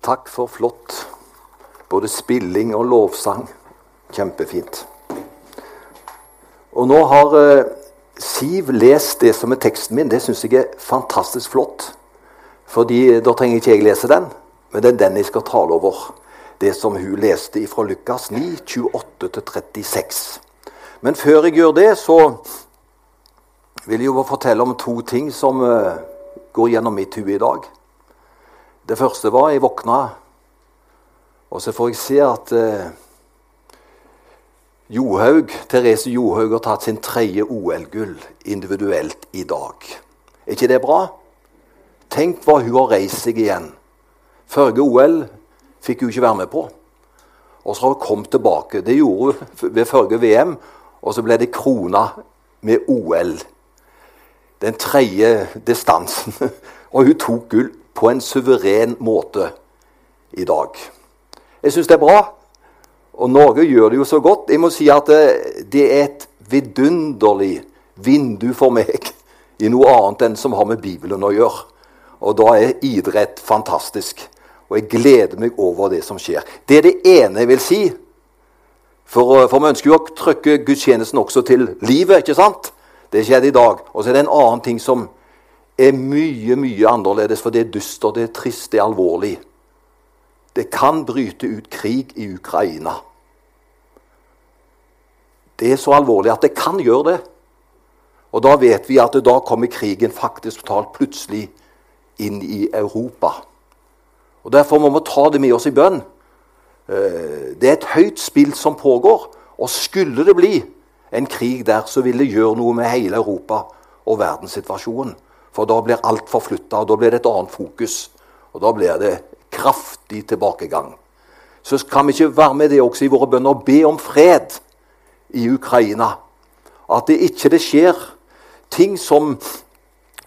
Takk for flott både spilling og lovsang. Kjempefint. Og nå har eh, Siv lest det som er teksten min. Det syns jeg er fantastisk flott. Fordi eh, Da trenger ikke jeg lese den, men det er den jeg skal tale over. Det som hun leste fra Lukas 9, 28-36. Men før jeg gjør det, så vil jeg jo fortelle om to ting som eh, går gjennom mitt hue i dag. Det første var jeg våkna, og så får jeg se at eh, Johaug, Therese Johaug har tatt sin tredje OL-gull individuelt i dag. Er ikke det bra? Tenk hva hun har reist seg igjen. Førre OL fikk hun ikke være med på. Og så har hun kommet tilbake. Det gjorde hun ved førre VM, og så ble det krona med OL. Den tredje distansen. Og hun tok gull på en suveren måte i dag. Jeg syns det er bra. Og Norge gjør det jo så godt. Jeg må si at det er et vidunderlig vindu for meg i noe annet enn som har med Bibelen å gjøre. Og da er idrett fantastisk. Og jeg gleder meg over det som skjer. Det er det ene jeg vil si. For, for vi ønsker jo å trykke gudstjenesten også til livet, ikke sant? Det skjedde i dag. Og så er det en annen ting som er mye, mye annerledes, for det er dystert, det er trist, det er alvorlig. Det kan bryte ut krig i Ukraina. Det er så alvorlig at det kan gjøre det. Og da vet vi at da kommer krigen faktisk totalt plutselig inn i Europa. Og Derfor må vi ta det med oss i bønn. Eh, det er et høyt spill som pågår. Og skulle det bli en krig der, så vil det gjøre noe med hele Europa og verdenssituasjonen. For da blir alt forflytta, og da blir det et annet fokus. Og da blir det kraftig tilbakegang. Så kan vi ikke være med det også i våre bønner og be om fred i Ukraina. At det ikke det skjer ting som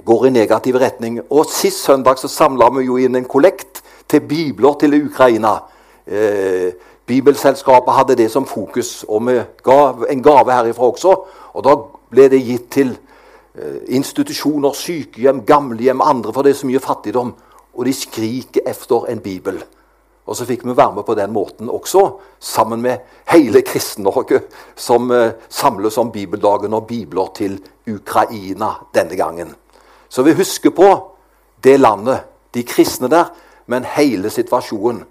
går i negativ retning. Og Sist søndag så samla vi jo inn en kollekt til bibler til Ukraina. Eh, Bibelselskapet hadde det som fokus, og vi ga en gave herifra også. Og da ble det gitt til institusjoner, sykehjem, gamlehjem, andre, for det er så mye fattigdom. Og de skriker efter en bibel. Og så fikk vi være med på den måten også, sammen med hele Kristen-Norge, som eh, samles om bibeldagen og bibler til Ukraina denne gangen. Så vi husker på det landet, de kristne der, men hele situasjonen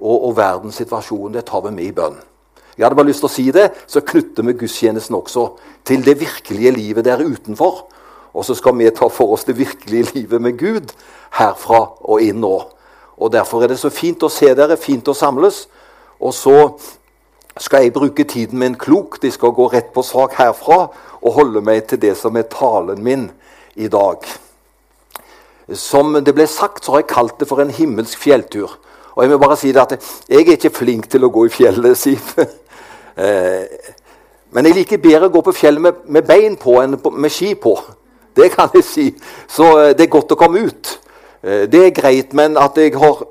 og, og verdenssituasjonen, det tar vi med i bønn. Jeg hadde bare lyst til å si det, så knytter vi gudstjenesten også til det virkelige livet der utenfor. Og så skal vi ta for oss det virkelige livet med Gud herfra og inn nå. Og Derfor er det så fint å se dere, fint å samles. Og så skal jeg bruke tiden min klokt. Jeg skal gå rett på sak herfra og holde meg til det som er talen min i dag. Som det ble sagt, så har jeg kalt det for en himmelsk fjelltur. Og jeg må bare si det at jeg er ikke flink til å gå i fjellet, Siv. Eh, men jeg liker bedre å gå på fjellet med, med bein på enn med ski på. Det kan jeg si. Så eh, det er godt å komme ut. Eh, det er greit, men at jeg har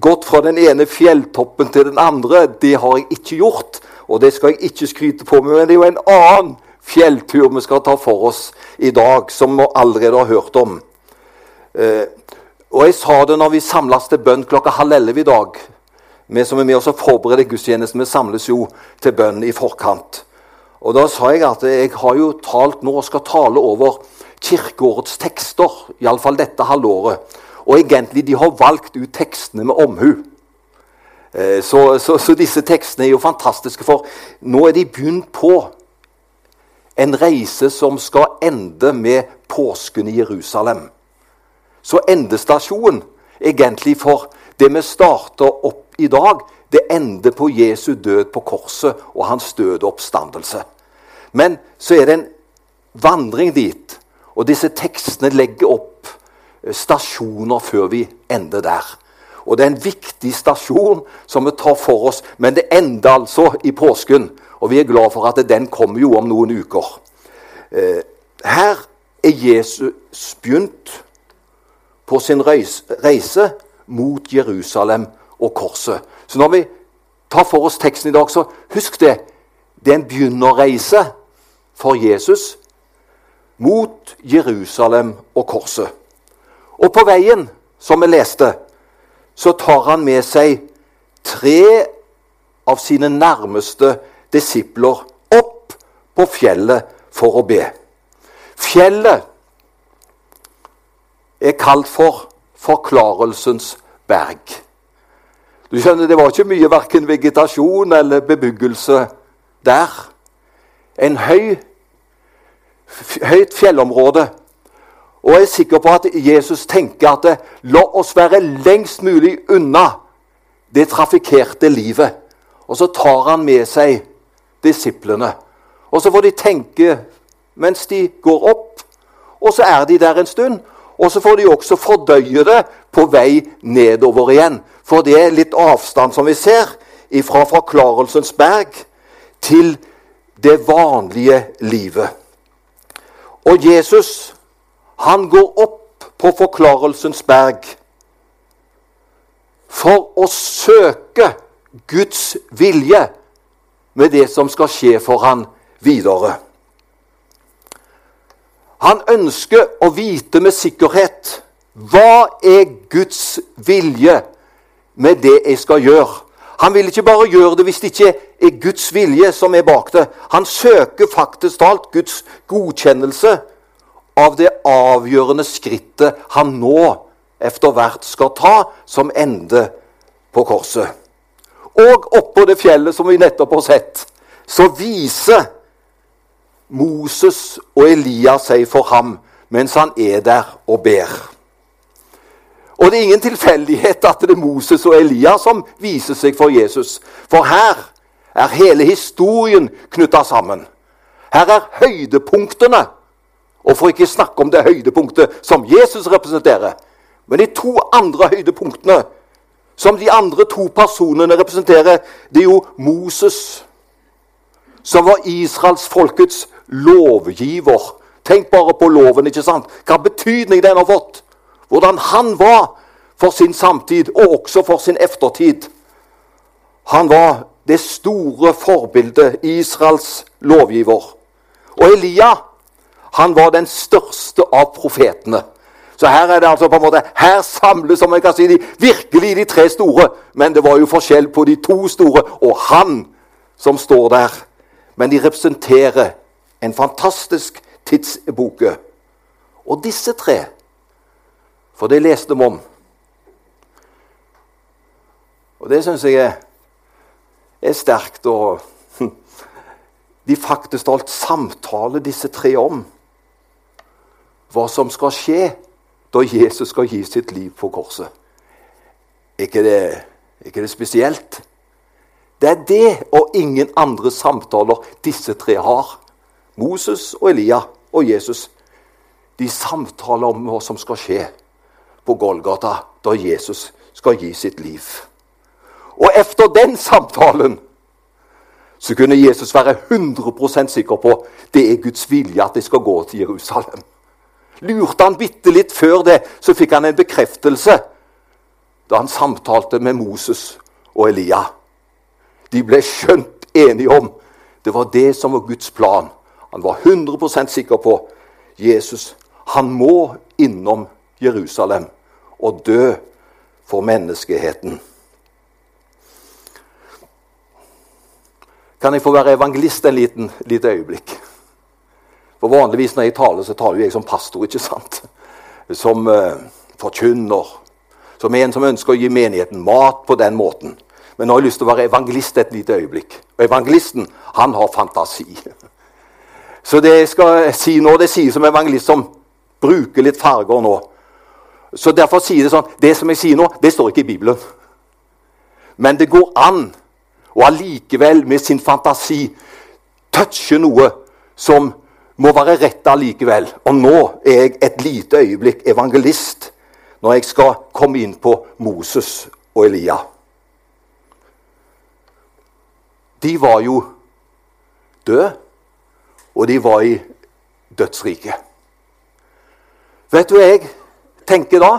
gått fra den ene fjelltoppen til den andre, det har jeg ikke gjort. Og det skal jeg ikke skryte på meg, men det er jo en annen fjelltur vi skal ta for oss i dag, som vi allerede har hørt om. Og jeg sa det når vi samles til bønn klokka halv elleve i dag. Vi som er med oss og forbereder gudstjenesten, vi samles jo til bønn i forkant. Og Da sa jeg at jeg har jo talt nå og skal tale over kirkeårets tekster. Iallfall dette halvåret. Og egentlig de har valgt ut tekstene med omhu. Eh, så, så, så, disse tekstene er jo fantastiske, for nå er de begynt på en reise som skal ende med påsken i Jerusalem. Så endestasjonen egentlig for det vi starter opp i dag, det ender på Jesu død på korset og hans døde oppstandelse. Men så er det en vandring dit, og disse tekstene legger opp eh, stasjoner før vi ender der. Og det er en viktig stasjon som vi tar for oss, men det ender altså i påsken. Og vi er glad for at den kommer jo om noen uker. Eh, her er Jesus begynt på sin reise mot Jerusalem og korset. Så når vi tar for oss teksten i dag, så husk det. Det er en begynnerreise for Jesus mot Jerusalem og korset. Og på veien, som vi leste, så tar han med seg tre av sine nærmeste disipler opp på fjellet for å be. Fjellet er kalt for Forklarelsens berg. Du skjønner, Det var ikke mye verken vegetasjon eller bebyggelse der. En høy, høyt fjellområde. Og jeg er sikker på at Jesus tenker at det, la oss være lengst mulig unna det trafikkerte livet. Og så tar han med seg disiplene. Og så får de tenke mens de går opp, og så er de der en stund. Og så får de også fordøye det på vei nedover igjen. For det er litt avstand, som vi ser, fra Forklarelsens berg til det vanlige livet. Og Jesus, han går opp på Forklarelsens berg for å søke Guds vilje med det som skal skje for han videre. Han ønsker å vite med sikkerhet hva er Guds vilje med det jeg skal gjøre. Han vil ikke bare gjøre det hvis det ikke er Guds vilje som er bak det. Han søker faktisk talt Guds godkjennelse av det avgjørende skrittet han nå etter hvert skal ta som ende på korset. Og oppå det fjellet som vi nettopp har sett, så viser Moses og Elias seg for ham mens han er der og ber. Og det er ingen tilfeldighet at det er Moses og Elias som viser seg for Jesus. For her er hele historien knytta sammen. Her er høydepunktene. Og for ikke snakke om det høydepunktet som Jesus representerer. Men de to andre høydepunktene som de andre to personene representerer, det er jo Moses, som var israelsfolkets lovgiver. Tenk bare på loven, ikke sant? Hva betydning den har fått. Hvordan han var for sin samtid, og også for sin eftertid. Han var det store forbildet, Israels lovgiver. Og Elia han var den største av profetene. Så her er det altså på en måte, her samles som jeg kan si, de, virkelig de tre store. Men det var jo forskjell på de to store og han som står der. Men de representerer en fantastisk tidsepoke. Og disse tre, for det leste de om Og det syns jeg er, er sterkt. Og de faktisk alt samtaler disse tre om hva som skal skje da Jesus skal gi sitt liv på korset. Er ikke det, ikke det spesielt? Det er det og ingen andre samtaler disse tre har. Moses og Elia og Jesus. De samtaler om hva som skal skje på Golgata da Jesus skal gi sitt liv. Og etter den samtalen så kunne Jesus være 100% sikker på det er Guds vilje at de skal gå til Jerusalem. Lurte han bitte litt før det, så fikk han en bekreftelse da han samtalte med Moses og Elia. De ble skjønt enige om det var det som var Guds plan. Han var 100% sikker på Jesus. Han må innom Jerusalem og dø for menneskeheten. Kan jeg få være evangelist en liten, lite øyeblikk? For Vanligvis når jeg taler, så taler jeg som pastor, ikke sant? Som uh, forkynner. Som en som ønsker å gi menigheten mat på den måten. Men nå har jeg lyst til å være evangelist et lite øyeblikk. Og evangelisten, han har fantasi. Så det jeg skal si nå, det sier som evangelist som bruker litt farger nå. Så derfor sier det sånn Det som jeg sier nå, det står ikke i Bibelen. Men det går an å allikevel med sin fantasi touche noe som må være rett allikevel. Og nå er jeg et lite øyeblikk evangelist når jeg skal komme inn på Moses og Elia. De var jo døde, og de var i dødsriket. Vet du jeg tenker da?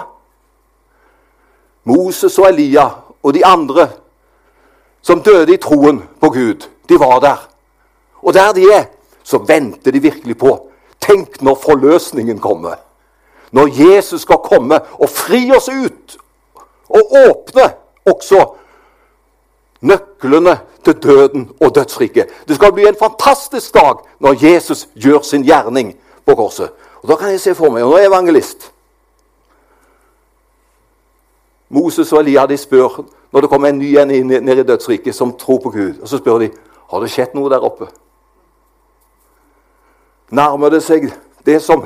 Moses og Elia og de andre som døde i troen på Gud, de var der. Og der de er, så venter de virkelig på Tenk når forløsningen kommer. Når Jesus skal komme og fri oss ut og åpne også nøklene til døden og dødsriket. Det skal bli en fantastisk dag når Jesus gjør sin gjerning på korset. Og Da kan jeg se for meg, og nå er jeg evangelist Moses og Elia de spør når det kommer en ny en ned i dødsriket som tror på Gud. Og Så spør de har det skjedd noe der oppe. Nærmer det seg det som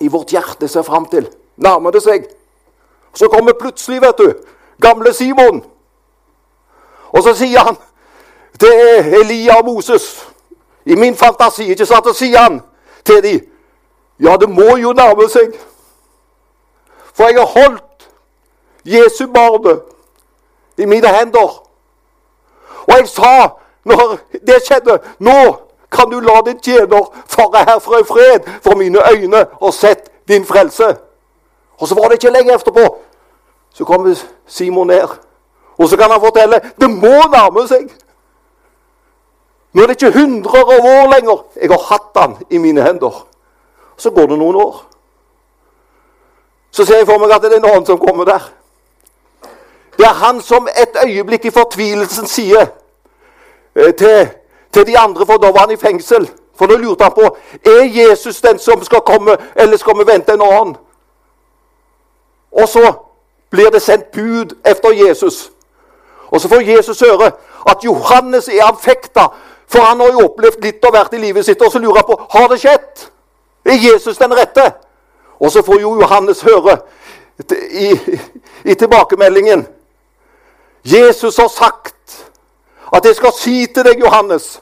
i vårt hjerte ser fram til? Nærmer det seg? Så kommer plutselig, vet du, gamle Simon. Og så sier han er Elia og Moses. I min fantasi, ikke sant? Så sier han til dem Ja, det må jo nærme seg. For jeg har holdt Jesu barnet i mine hender. Og jeg sa når det skjedde Nå kan du la din tjener fare herfra i fred, for mine øyne har sett din frelse. Og så var det ikke lenge etterpå. Så kommer Simon ned, og så kan han fortelle det må nærme seg. Nå er det ikke hundrer av år lenger. Jeg har hatt han i mine hender. Så går det noen år. Så ser jeg for meg at det er en annen som kommer der. Det er han som et øyeblikk i fortvilelsen sier eh, til, til de andre, for da var han i fengsel. For da lurte han på er Jesus den som skal komme, eller skal vi vente en annen. Og så blir det sendt bud efter Jesus. Og så får Jesus høre at Johannes er anfekta, for han har jo opplevd litt og vært i livet sitt. Og så lurer han på har det skjedd. Er Jesus den rette? Og så får jo Johannes høre i, i tilbakemeldingen Jesus har sagt at jeg skal si til deg, Johannes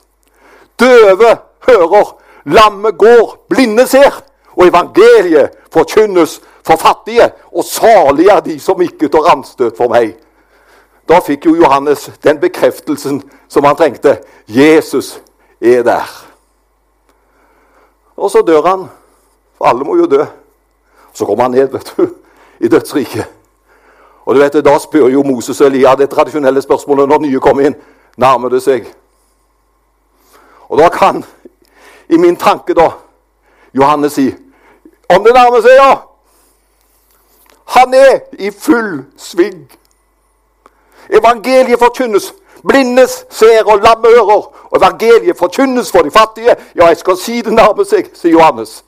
Døve hører, lamme går, blinde ser. Og evangeliet forkynnes for fattige, og salige er de som ikke tar anstøt for meg. Da fikk jo Johannes den bekreftelsen som han trengte. Jesus er der. Og så dør han. For alle må jo dø. Så kommer han ned vet du, i dødsriket. Og du vet, Da spør jo Moses og Elia det tradisjonelle spørsmålet når nye kommer inn. Nærmer det seg? Og da kan, i min tanke, da, Johannes si Om det nærmer seg, ja! Han er i full sving. Evangeliet forkynnes. Blindes ser og lamme hører. Og evangeliet forkynnes for de fattige. Ja, jeg skal si det nærmer seg, sier Johannes.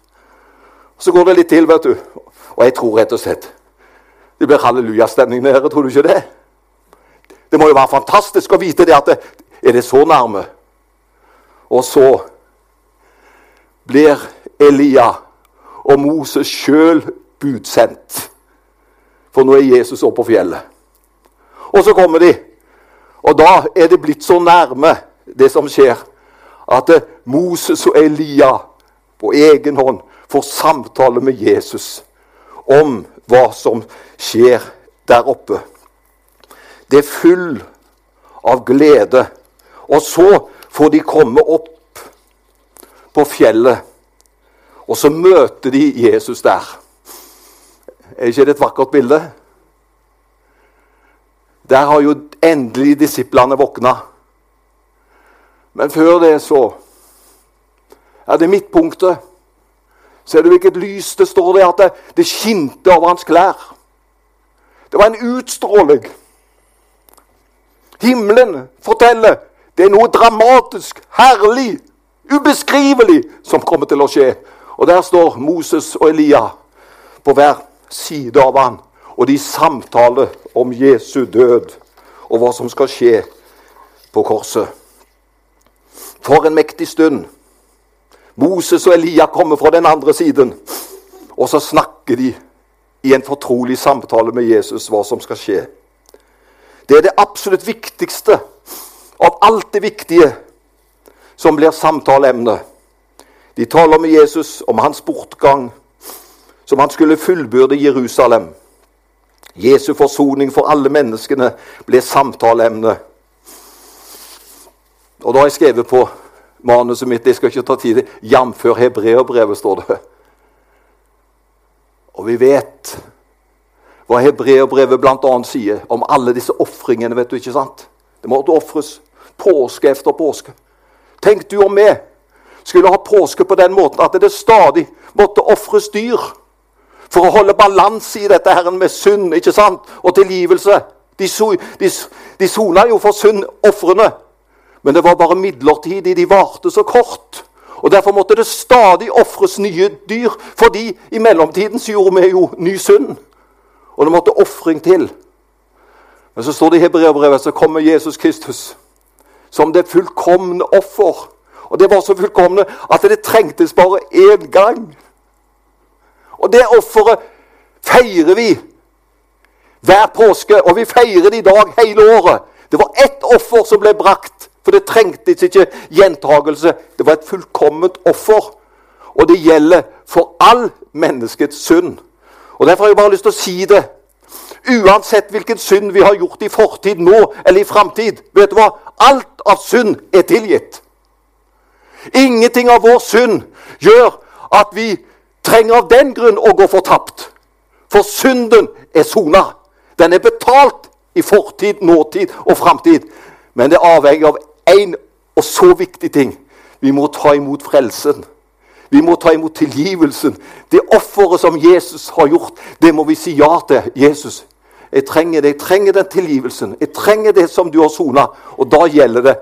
Så går det litt til, vet du. Og jeg tror rett og slett det blir hallelujastemning nede. Tror du ikke det? Det må jo være fantastisk å vite det at det, Er det så nærme? Og så blir Elia og Moses sjøl budsendt. For nå er Jesus oppe på fjellet. Og så kommer de. Og da er det blitt så nærme, det som skjer, at Moses og Elia på egen hånd får samtale med Jesus om hva som skjer der oppe. Det er full av glede. Og så får de komme opp på fjellet, og så møter de Jesus der. Er ikke det et vakkert bilde? Der har jo endelig disiplene våkna. Men før det så er det midtpunktet. Ser du hvilket lys det står der? At det, det skinte over hans klær. Det var en utstråling. Himmelen forteller det er noe dramatisk, herlig, ubeskrivelig som kommer til å skje. Og der står Moses og Elia på hver side av han, og de samtaler om Jesu død og hva som skal skje på korset. For en mektig stund. Moses og Elia kommer fra den andre siden, og så snakker de i en fortrolig samtale med Jesus hva som skal skje. Det er det absolutt viktigste av alt det viktige som blir samtaleemne. De taler med Jesus om hans bortgang, som han skulle fullbyrde Jerusalem. Jesu forsoning for alle menneskene ble samtaleemne. Og da har jeg skrevet på manuset mitt, jeg skal ikke ta tid, jf. hebreerbrevet, står det. Og vi vet hva hebreerbrevet bl.a. sier om alle disse ofringene. vet du, ikke sant? Det måtte ofres påske efter påske. Tenk du om vi skulle ha påske på den måten at det stadig måtte ofres dyr. For å holde balanse i dette her med synd ikke sant? og tilgivelse. De, de, de sona jo for synd, ofrene. Men det var bare midlertidig. De varte så kort. Og Derfor måtte det stadig ofres nye dyr, fordi i mellomtiden så gjorde vi jo ny synd. Og det måtte ofring til. Men så står det i Hebreabrevet så kommer Jesus Kristus som det fullkomne offer. Og det var så fullkomne at det trengtes bare én gang. Og det offeret feirer vi hver påske, og vi feirer det i dag hele året. Det var ett offer som ble brakt, for det trengtes ikke gjentagelse. Det var et fullkomment offer, og det gjelder for all menneskets synd. Og Derfor har jeg bare lyst til å si det. Uansett hvilken synd vi har gjort i fortid, nå eller i framtid, vet du hva? Alt av synd er tilgitt. Ingenting av vår synd gjør at vi trenger av den grunn å gå fortapt. For synden er sona. Den er betalt i fortid, nåtid og framtid. Men det er avhengig av én og så viktig ting. Vi må ta imot frelsen. Vi må ta imot tilgivelsen. Det offeret som Jesus har gjort, det må vi si ja til. Jesus, jeg trenger det. Jeg trenger den tilgivelsen. Jeg trenger det som du har sona. Og da gjelder det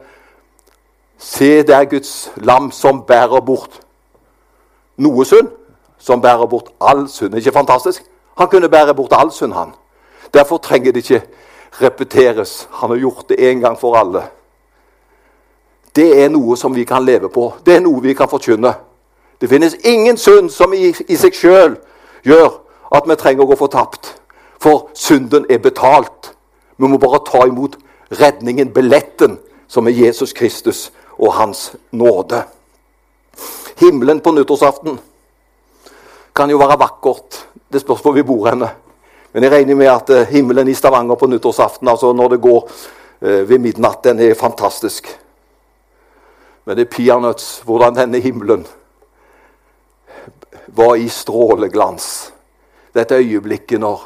Se, det er Guds lam som bærer bort noe synd. Som bærer bort all synd. Ikke fantastisk? Han kunne bære bort all synd, han. Derfor trenger det ikke repeteres. Han har gjort det en gang for alle. Det er noe som vi kan leve på. Det er noe vi kan forkynne. Det finnes ingen synd som i, i seg sjøl gjør at vi trenger å gå fortapt. For synden er betalt. Vi må bare ta imot redningen, billetten, som er Jesus Kristus og Hans nåde. Himmelen på nyttårsaften kan jo være vakkert. Det spørs hvor vi bor henne. Men jeg regner med at eh, himmelen i Stavanger på nyttårsaften, altså når det går eh, ved midnatt, den er fantastisk. Men det er peanuts hvordan denne himmelen var i stråleglans. Dette øyeblikket når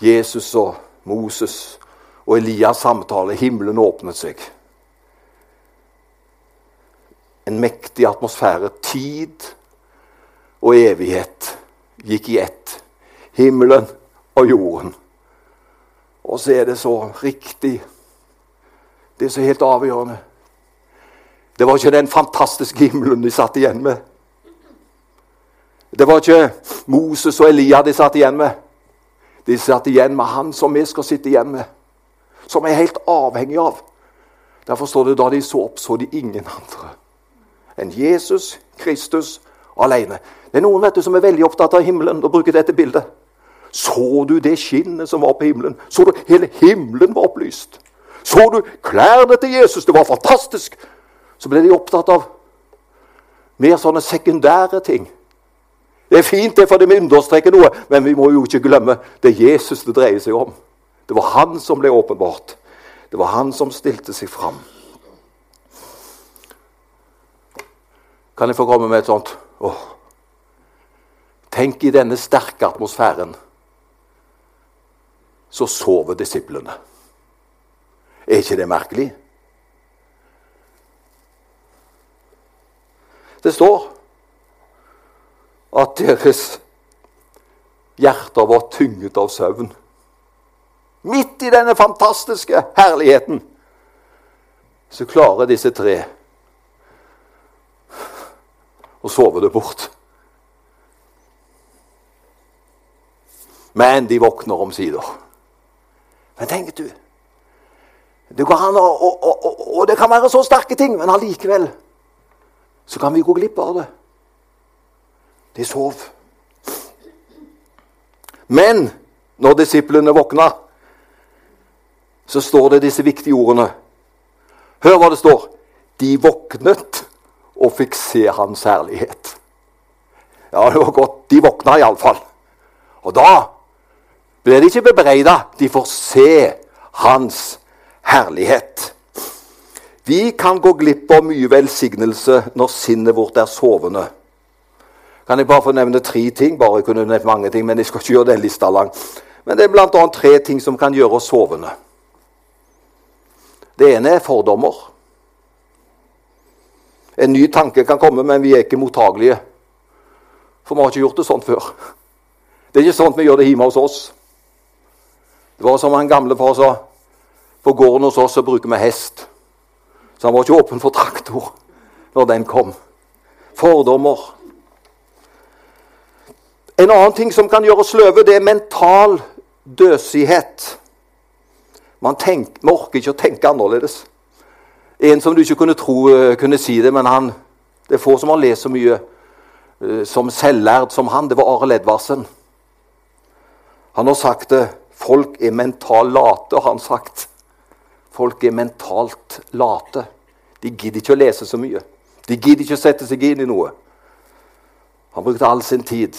Jesus og Moses og Elias samtale, himmelen åpnet seg. En mektig atmosfære. Tid og evighet gikk i ett. Himmelen og jorden. Og så er det så riktig. Det er så helt avgjørende. Det var ikke den fantastiske himmelen de satt igjen med. Det var ikke Moses og Elia de satt igjen med. De satt igjen med han som vi skal sitte igjen med. Som er helt avhengig av. Derfor står det da de så opp, så de ingen andre enn Jesus Kristus alene. Det er noen vet du, som er veldig opptatt av himmelen og bruker dette bildet. Så du det skinnet som var på himmelen? Så du hele himmelen var opplyst? Så du klærne til Jesus? Det var fantastisk! Så ble de opptatt av mer sånne sekundære ting. Det er fint det for det understreker noe, men vi må jo ikke glemme det Jesus det dreier seg om. Det var han som ble åpenbart. Det var han som stilte seg fram. Kan jeg få komme med et sånt åh. Tenk i denne sterke atmosfæren så sover disiplene. Er ikke det merkelig? Det står at deres hjerter var tynget av søvn. Midt i denne fantastiske herligheten så klarer disse tre å sove det bort. Men de våkner omsider. Men tenk du det an, og, og, og, og, det kan være så sterke ting, men allikevel så kan vi gå glipp av det. De sov. Men når disiplene våkna, så står det disse viktige ordene. Hør hva det står. De våknet og fikk se hans herlighet. Ja, det var godt. De våkna iallfall. Og da ble de ikke bebreida. De får se hans herlighet. Vi kan gå glipp av mye velsignelse når sinnet vårt er sovende. Kan jeg bare få nevne tre ting? Bare kunne nevnt mange ting, men jeg skal ikke gjøre den lista lang. Men det er bl.a. tre ting som kan gjøre oss sovende. Det ene er fordommer. En ny tanke kan komme, men vi er ikke mottagelige. For vi har ikke gjort det sånn før. Det er ikke sånn vi gjør det hjemme hos oss. Det var som han gamle far sa På gården hos oss så bruker vi hest. Så han var ikke åpen for traktor når den kom. Fordommer. En annen ting som kan gjøre oss sløve, det er mental døsighet. Man, tenk, man orker ikke å tenke annerledes. En som du ikke kunne tro uh, kunne si det, men han, det er få som har lest så mye uh, som selvlærd som han. Det var Arild Edvardsen. Han har sagt det. Folk er mentalt late, har han sagt. Folk er mentalt late. De gidder ikke å lese så mye. De gidder ikke å sette seg inn i noe. Han brukte all sin tid.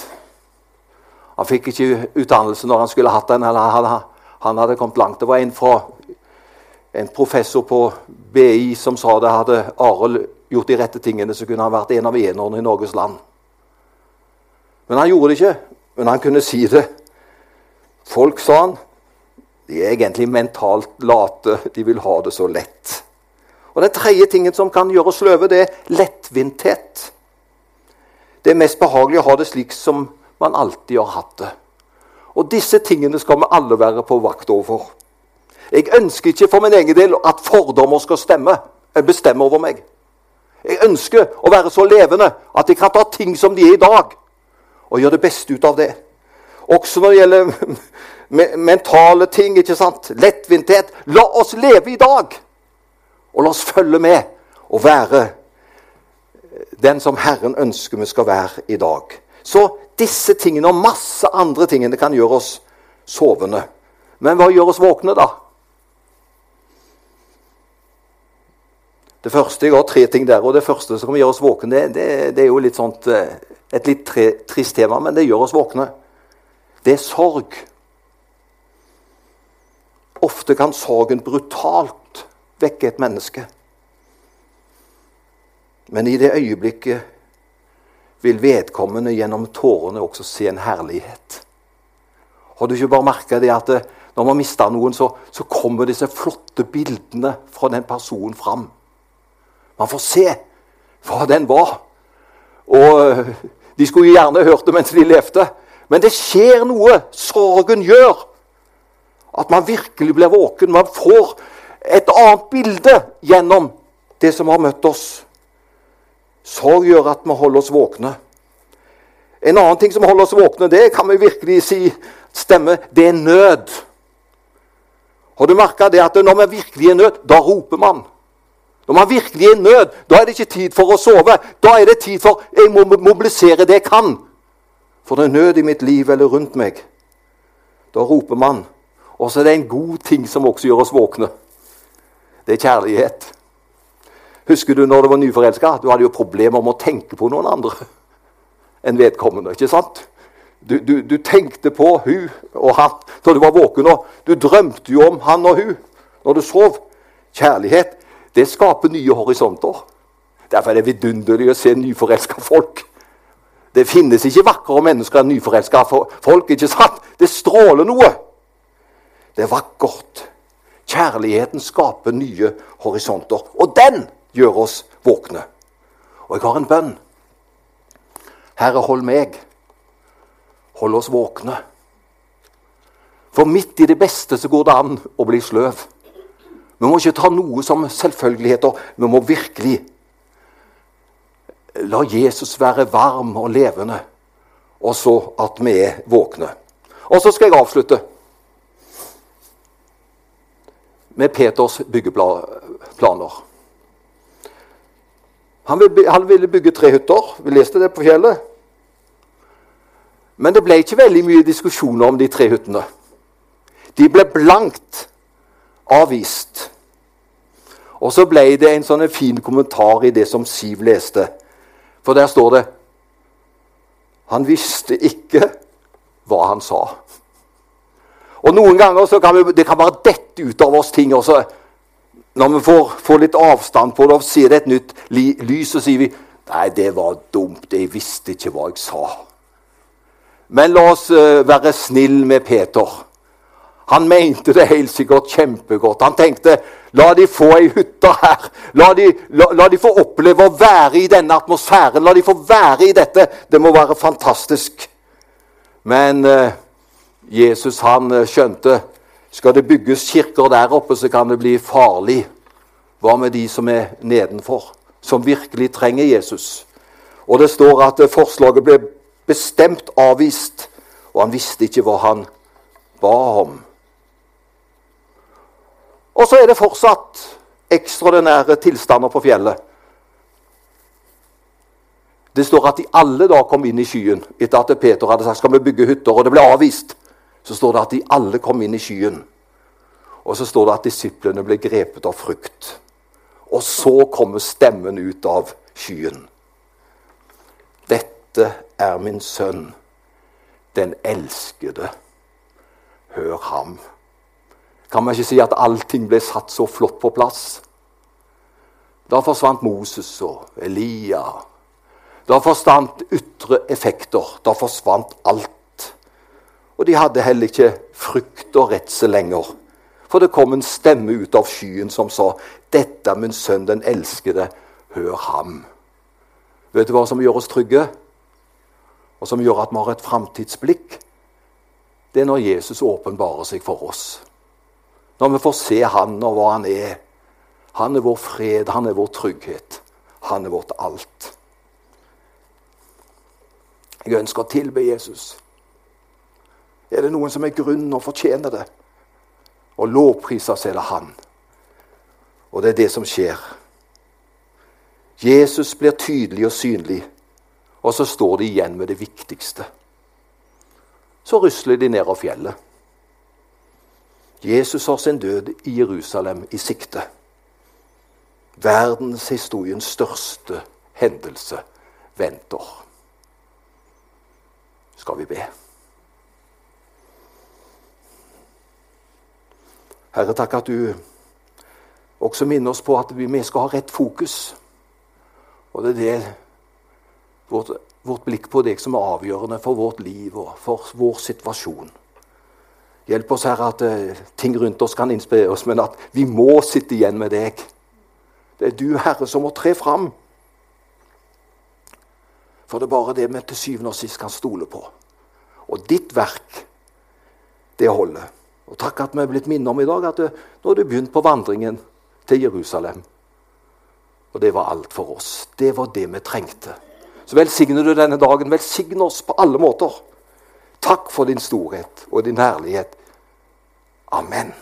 Han fikk ikke utdannelse når han skulle hatt den. han hadde kommet langt. Det var en fra en professor på BI som sa det hadde Arild gjort de rette tingene, så kunne han vært en av enerne i Norges land. Men han gjorde det ikke. Men han kunne si det. Folk, sa han, de er egentlig mentalt late. De vil ha det så lett. Og Den tredje tingen som kan gjøre oss sløve, det er lettvinthet. Det er mest behagelig å ha det slik som man alltid har hatt det. Og disse tingene skal vi alle være på vakt overfor. Jeg ønsker ikke for min egen del at fordommer skal stemme, eh, bestemme over meg. Jeg ønsker å være så levende at jeg kan ta ting som de er i dag, og gjøre det beste ut av det. Også når det gjelder mentale ting. ikke sant? Lettvinthet. La oss leve i dag! Og la oss følge med og være den som Herren ønsker vi skal være i dag. Så disse tingene og masse andre tingene kan gjøre oss sovende. Men hva gjør oss våkne, da? Det første, Jeg har tre ting der, og det første som gjør oss våkne, det, det, det er jo litt sånt, eh, et litt tre, trist tema, men det gjør oss våkne. Det er sorg. Ofte kan sorgen brutalt vekke et menneske. Men i det øyeblikket vil vedkommende gjennom tårene også se en herlighet. Har du ikke bare merka det at det, når man mister noen, så, så, kommer disse flotte bildene fra den personen fram? Man får se hva den var. Og De skulle jo gjerne hørt det mens de levde. Men det skjer noe. Sorgen gjør at man virkelig blir våken. Man får et annet bilde gjennom det som har møtt oss. Sorg gjør at vi holder oss våkne. En annen ting som holder oss våkne, det kan vi virkelig si stemmer, det er nød. Har du merka det at når vi virkelig er nød, da roper man? Når man virkelig er nød, da er det ikke tid for å sove. Da er det tid for jeg må mobilisere det jeg kan. For det er nød i mitt liv eller rundt meg. Da roper man. Og så er det en god ting som også gjør oss våkne. Det er kjærlighet. Husker du når du var nyforelska? Du hadde jo problemer med å tenke på noen andre enn vedkommende. ikke sant? Du, du, du, tenkte på hun og han når du var våken. og Du drømte jo om han og hun når du sov. Kjærlighet det skaper nye horisonter. Derfor er det vidunderlig å se nyforelska folk. Det finnes ikke vakrere mennesker enn nyforelska folk. ikke sant? Det stråler noe. Det er vakkert. Kjærligheten skaper nye horisonter. Og den gjør oss våkne. Og jeg har en bønn. Herre, hold meg. Hold oss våkne. For midt i det beste så går det an å bli sløv. Vi må ikke ta noe som selvfølgeligheter. Vi må virkelig la Jesus være varm og levende, og så at vi er våkne. Og så skal jeg avslutte med Peters byggeplaner. Han ville, bygge tre hytter. Vi leste det på fjellet. Men det ble ikke veldig mye diskusjoner om de tre hyttene. De ble blankt avvist. Og så ble det en sånn fin kommentar i det som Siv leste. For der står det Han visste ikke hva han sa. Og Noen ganger så kan vi, det kan bare dette ut av oss ting. Også. Når vi får, får, litt avstand på det og ser det et nytt lys, så sier vi Nei, det var dumt. Jeg visste ikke hva jeg sa. Men la oss uh, være snill med Peter. Han mente det helt sikkert kjempegodt. Han tenkte la de få ei hytte her. La de, la, la de, få oppleve å være i denne atmosfæren. La de få være i dette. Det må være fantastisk. Men eh, Jesus han eh, skjønte skal det bygges kirker der oppe, så kan det bli farlig. Hva med de som er nedenfor, som virkelig trenger Jesus? Og det står at eh, forslaget ble bestemt avvist, og han visste ikke hva han ba om. Og så er det fortsatt ekstraordinære tilstander på fjellet. Det står at de alle da kom inn i skyen etter at Peter hadde sagt skal vi bygge hytter, og det ble avvist. Så står det at de alle kom inn i skyen. Og så står det at disiplene ble grepet av frukt. Og så kommer stemmen ut av skyen. Dette er min sønn, den elskede. Hør ham. Kan man ikke si at allting ble satt så flott på plass? Da forsvant Moses og Elia da forsvant ytre effekter. Da forsvant alt. Og de hadde heller ikke frykt og redsel lenger. For det kom en stemme ut av skyen som sa, 'Dette er min sønn, den elskede. Hør ham.' Vet du hva som gjør oss trygge, og som gjør at vi har et framtidsblikk? Det er når Jesus åpenbarer seg for oss. Når vi får se han og hva han er. Han er vår fred, han er vår trygghet. Han er vårt alt. Jeg ønsker å tilbe Jesus. Er det noen som er grunn og fortjener det? Og lovprises er det han. Og det er det som skjer. Jesus blir tydelig og synlig, og så står de igjen med det viktigste. Så rusler de ned av fjellet. Jesus har sin død i Jerusalem i sikte. Verdenshistoriens største hendelse venter skal vi be. Herre, takk at du også minner oss på at vi skal ha rett fokus. Og det er det vårt, vårt blikk på deg som er avgjørende for vårt liv og for vår situasjon. Hjelp oss, Herre, at uh, ting rundt oss kan inspirere oss, men at vi må sitte igjen med deg. Det er du, Herre, som må tre fram. For det er bare det vi til syvende og sist kan stole på. Og ditt verk, det holder. Og takk at vi er blitt minnet om i dag at det, nå har du begynt på vandringen til Jerusalem. Og det var alt for oss. Det var det vi trengte. Så velsigner du denne dagen. Velsign oss på alle måter. Takk for din storhet og din herlighet. Amen.